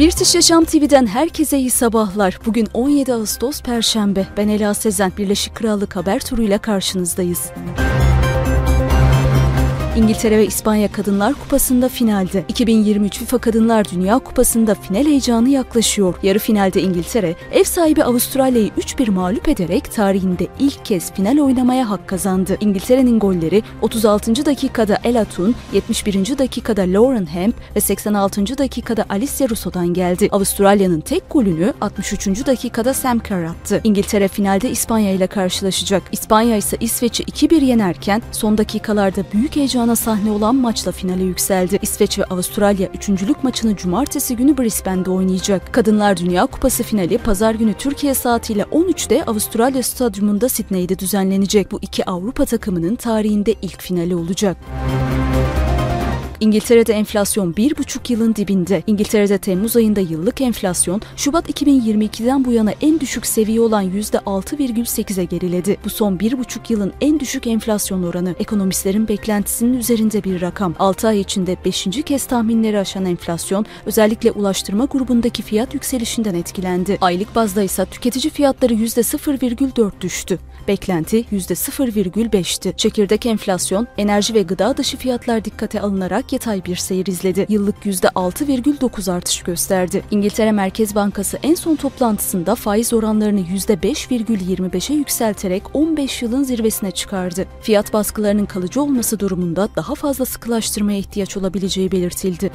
British Yaşam TV'den herkese iyi sabahlar. Bugün 17 Ağustos Perşembe. Ben Ela Sezen. Birleşik Krallık haber turuyla karşınızdayız. İngiltere ve İspanya Kadınlar Kupası'nda finalde. 2023 FIFA Kadınlar Dünya Kupası'nda final heyecanı yaklaşıyor. Yarı finalde İngiltere, ev sahibi Avustralya'yı 3-1 mağlup ederek tarihinde ilk kez final oynamaya hak kazandı. İngiltere'nin golleri 36. dakikada Ella Toon, 71. dakikada Lauren Hemp ve 86. dakikada Alicia Russo'dan geldi. Avustralya'nın tek golünü 63. dakikada Sam Kerr attı. İngiltere finalde İspanya ile karşılaşacak. İspanya ise İsveç'i 2-1 yenerken son dakikalarda büyük heyecan heyecana sahne olan maçla finale yükseldi. İsveç ve Avustralya üçüncülük maçını cumartesi günü Brisbane'de oynayacak. Kadınlar Dünya Kupası finali pazar günü Türkiye saatiyle 13'te Avustralya Stadyumunda Sydney'de düzenlenecek. Bu iki Avrupa takımının tarihinde ilk finali olacak. İngiltere'de enflasyon bir buçuk yılın dibinde. İngiltere'de Temmuz ayında yıllık enflasyon Şubat 2022'den bu yana en düşük seviye olan %6,8'e geriledi. Bu son bir buçuk yılın en düşük enflasyon oranı. Ekonomistlerin beklentisinin üzerinde bir rakam. 6 ay içinde 5. kez tahminleri aşan enflasyon özellikle ulaştırma grubundaki fiyat yükselişinden etkilendi. Aylık bazda ise tüketici fiyatları %0,4 düştü. Beklenti %0,5'ti. Çekirdek enflasyon, enerji ve gıda dışı fiyatlar dikkate alınarak yatay bir seyir izledi. Yıllık %6,9 artış gösterdi. İngiltere Merkez Bankası en son toplantısında faiz oranlarını %5,25'e yükselterek 15 yılın zirvesine çıkardı. Fiyat baskılarının kalıcı olması durumunda daha fazla sıkılaştırmaya ihtiyaç olabileceği belirtildi.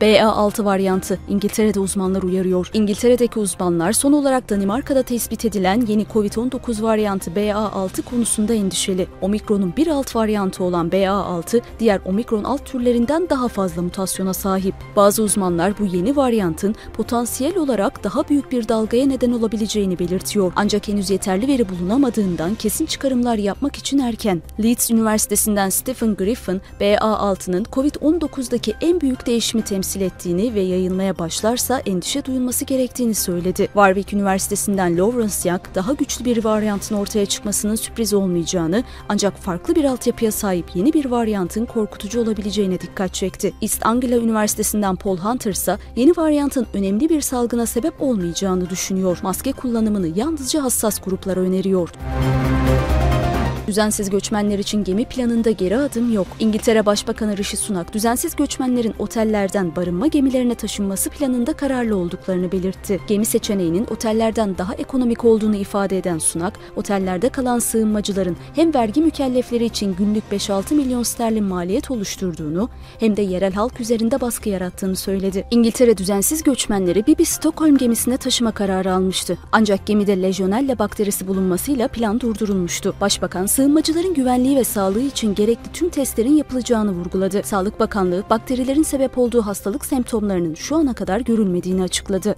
BA6 varyantı İngiltere'de uzmanlar uyarıyor. İngiltere'deki uzmanlar son olarak Danimarka'da tespit edilen yeni COVID-19 varyantı BA6 konusunda endişeli. Omikron'un bir alt varyantı olan BA6 diğer omikron alt türlerinden daha fazla mutasyona sahip. Bazı uzmanlar bu yeni varyantın potansiyel olarak daha büyük bir dalgaya neden olabileceğini belirtiyor. Ancak henüz yeterli veri bulunamadığından kesin çıkarımlar yapmak için erken. Leeds Üniversitesi'nden Stephen Griffin, BA6'nın COVID-19'daki en büyük değişimi temsil temsil ettiğini ve yayılmaya başlarsa endişe duyulması gerektiğini söyledi. Warwick Üniversitesi'nden Lawrence Young daha güçlü bir varyantın ortaya çıkmasının sürpriz olmayacağını ancak farklı bir altyapıya sahip yeni bir varyantın korkutucu olabileceğine dikkat çekti. East Anglia Üniversitesi'nden Paul Hunter ise yeni varyantın önemli bir salgına sebep olmayacağını düşünüyor. Maske kullanımını yalnızca hassas gruplara öneriyor. Düzensiz göçmenler için gemi planında geri adım yok. İngiltere Başbakanı Rishi Sunak, düzensiz göçmenlerin otellerden barınma gemilerine taşınması planında kararlı olduklarını belirtti. Gemi seçeneğinin otellerden daha ekonomik olduğunu ifade eden Sunak, otellerde kalan sığınmacıların hem vergi mükellefleri için günlük 5-6 milyon sterlin maliyet oluşturduğunu hem de yerel halk üzerinde baskı yarattığını söyledi. İngiltere düzensiz göçmenleri Bibi Stockholm gemisine taşıma kararı almıştı. Ancak gemide lejyonella bakterisi bulunmasıyla plan durdurulmuştu. Başbakan sığınmacıların güvenliği ve sağlığı için gerekli tüm testlerin yapılacağını vurguladı. Sağlık Bakanlığı bakterilerin sebep olduğu hastalık semptomlarının şu ana kadar görülmediğini açıkladı.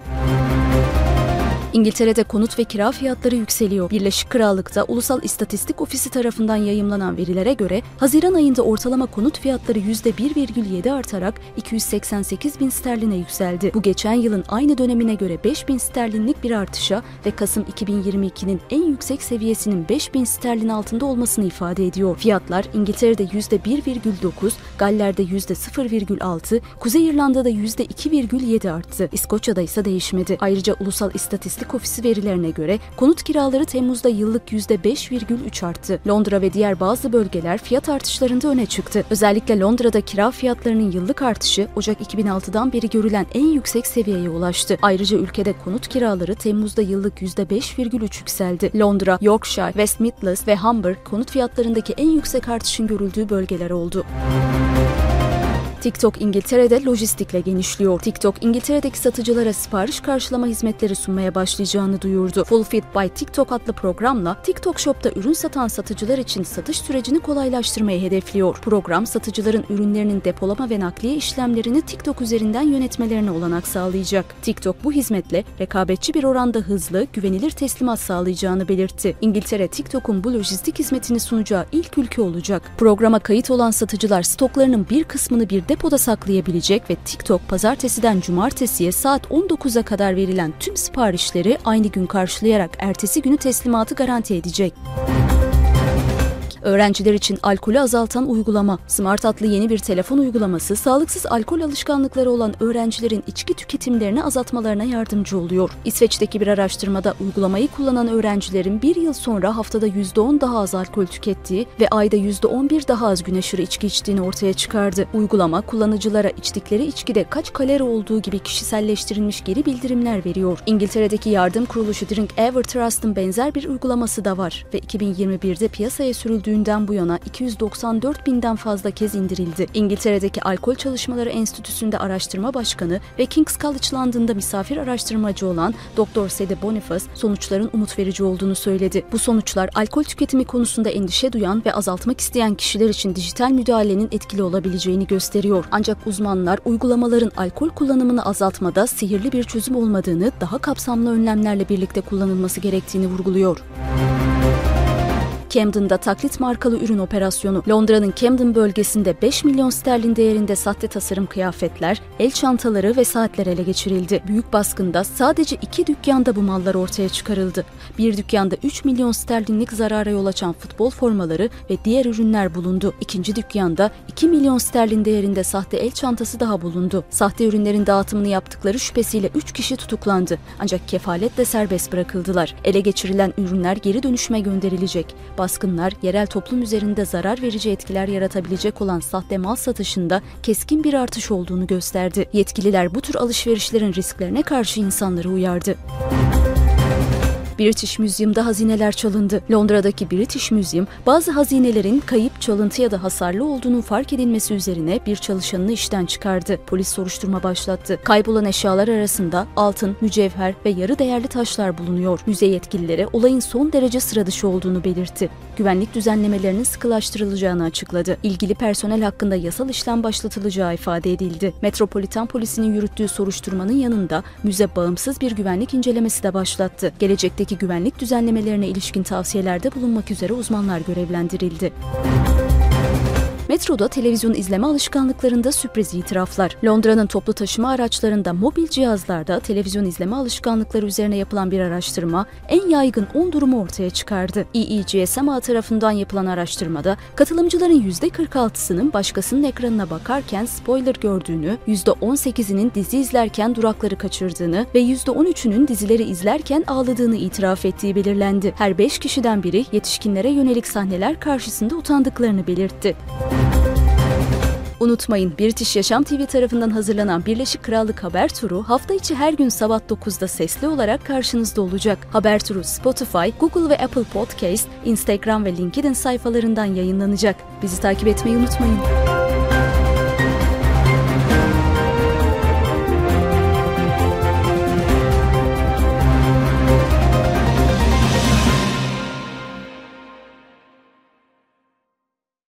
İngiltere'de konut ve kira fiyatları yükseliyor. Birleşik Krallık'ta Ulusal İstatistik Ofisi tarafından yayımlanan verilere göre Haziran ayında ortalama konut fiyatları %1,7 artarak 288 bin sterline yükseldi. Bu geçen yılın aynı dönemine göre 5 bin sterlinlik bir artışa ve Kasım 2022'nin en yüksek seviyesinin 5 bin sterlin altında olmasını ifade ediyor. Fiyatlar İngiltere'de %1,9, Galler'de %0,6, Kuzey İrlanda'da %2,7 arttı. İskoçya'da ise değişmedi. Ayrıca Ulusal İstatistik İstatistik Ofisi verilerine göre konut kiraları Temmuz'da yıllık %5,3 arttı. Londra ve diğer bazı bölgeler fiyat artışlarında öne çıktı. Özellikle Londra'da kira fiyatlarının yıllık artışı Ocak 2006'dan beri görülen en yüksek seviyeye ulaştı. Ayrıca ülkede konut kiraları Temmuz'da yıllık %5,3 yükseldi. Londra, Yorkshire, West Midlands ve Humber konut fiyatlarındaki en yüksek artışın görüldüğü bölgeler oldu. TikTok İngiltere'de lojistikle genişliyor. TikTok İngiltere'deki satıcılara sipariş karşılama hizmetleri sunmaya başlayacağını duyurdu. Fit by TikTok adlı programla TikTok Shop'ta ürün satan satıcılar için satış sürecini kolaylaştırmayı hedefliyor. Program satıcıların ürünlerinin depolama ve nakliye işlemlerini TikTok üzerinden yönetmelerine olanak sağlayacak. TikTok bu hizmetle rekabetçi bir oranda hızlı, güvenilir teslimat sağlayacağını belirtti. İngiltere TikTok'un bu lojistik hizmetini sunacağı ilk ülke olacak. Programa kayıt olan satıcılar stoklarının bir kısmını bir depoda saklayabilecek ve TikTok pazartesiden cumartesiye saat 19'a kadar verilen tüm siparişleri aynı gün karşılayarak ertesi günü teslimatı garanti edecek. Öğrenciler için alkolü azaltan uygulama, Smart adlı yeni bir telefon uygulaması, sağlıksız alkol alışkanlıkları olan öğrencilerin içki tüketimlerini azaltmalarına yardımcı oluyor. İsveç'teki bir araştırmada uygulamayı kullanan öğrencilerin bir yıl sonra haftada %10 daha az alkol tükettiği ve ayda %11 daha az gün aşırı içki içtiğini ortaya çıkardı. Uygulama kullanıcılara içtikleri içkide kaç kalori olduğu gibi kişiselleştirilmiş geri bildirimler veriyor. İngiltere'deki yardım kuruluşu Drink Ever Trust'ın benzer bir uygulaması da var ve 2021'de piyasaya sürüldüğünden bu yana 294 binden fazla kez indirildi. İngiltere'deki Alkol Çalışmaları Enstitüsü'nde araştırma başkanı ve King's College London'da misafir araştırmacı olan Dr. Sede Boniface sonuçların umut verici olduğunu söyledi. Bu sonuçlar alkol tüketimi konusunda endişe duyan ve azaltmak isteyen kişiler için dijital müdahalenin etkili olabileceğini gösteriyor. Ancak uzmanlar uygulamaların alkol kullanımını azaltmada sihirli bir çözüm olmadığını, daha kapsamlı önlemlerle birlikte kullanılması gerektiğini vurguluyor. Camden'da taklit markalı ürün operasyonu. Londra'nın Camden bölgesinde 5 milyon sterlin değerinde sahte tasarım kıyafetler, el çantaları ve saatler ele geçirildi. Büyük baskında sadece iki dükkanda bu mallar ortaya çıkarıldı. Bir dükkanda 3 milyon sterlinlik zarara yol açan futbol formaları ve diğer ürünler bulundu. İkinci dükkanda 2 milyon sterlin değerinde sahte el çantası daha bulundu. Sahte ürünlerin dağıtımını yaptıkları şüphesiyle 3 kişi tutuklandı. Ancak kefaletle serbest bırakıldılar. Ele geçirilen ürünler geri dönüşüme gönderilecek. Baskınlar yerel toplum üzerinde zarar verici etkiler yaratabilecek olan sahte mal satışında keskin bir artış olduğunu gösterdi. Yetkililer bu tür alışverişlerin risklerine karşı insanları uyardı. British Museum'da hazineler çalındı. Londra'daki British Museum, bazı hazinelerin kayıp, çalıntı ya da hasarlı olduğunun fark edilmesi üzerine bir çalışanını işten çıkardı. Polis soruşturma başlattı. Kaybolan eşyalar arasında altın, mücevher ve yarı değerli taşlar bulunuyor. Müze yetkilileri olayın son derece sıra dışı olduğunu belirtti. Güvenlik düzenlemelerinin sıkılaştırılacağını açıkladı. İlgili personel hakkında yasal işlem başlatılacağı ifade edildi. Metropolitan Polisi'nin yürüttüğü soruşturmanın yanında müze bağımsız bir güvenlik incelemesi de başlattı. Gelecekteki güvenlik düzenlemelerine ilişkin tavsiyelerde bulunmak üzere uzmanlar görevlendirildi. Metroda televizyon izleme alışkanlıklarında sürpriz itiraflar. Londra'nın toplu taşıma araçlarında mobil cihazlarda televizyon izleme alışkanlıkları üzerine yapılan bir araştırma en yaygın 10 durumu ortaya çıkardı. EEGSMA tarafından yapılan araştırmada katılımcıların %46'sının başkasının ekranına bakarken spoiler gördüğünü, %18'inin dizi izlerken durakları kaçırdığını ve %13'ünün dizileri izlerken ağladığını itiraf ettiği belirlendi. Her 5 kişiden biri yetişkinlere yönelik sahneler karşısında utandıklarını belirtti. Unutmayın British Yaşam TV tarafından hazırlanan Birleşik Krallık Haber Turu hafta içi her gün sabah 9'da sesli olarak karşınızda olacak. Haber Turu Spotify, Google ve Apple Podcast, Instagram ve LinkedIn sayfalarından yayınlanacak. Bizi takip etmeyi unutmayın.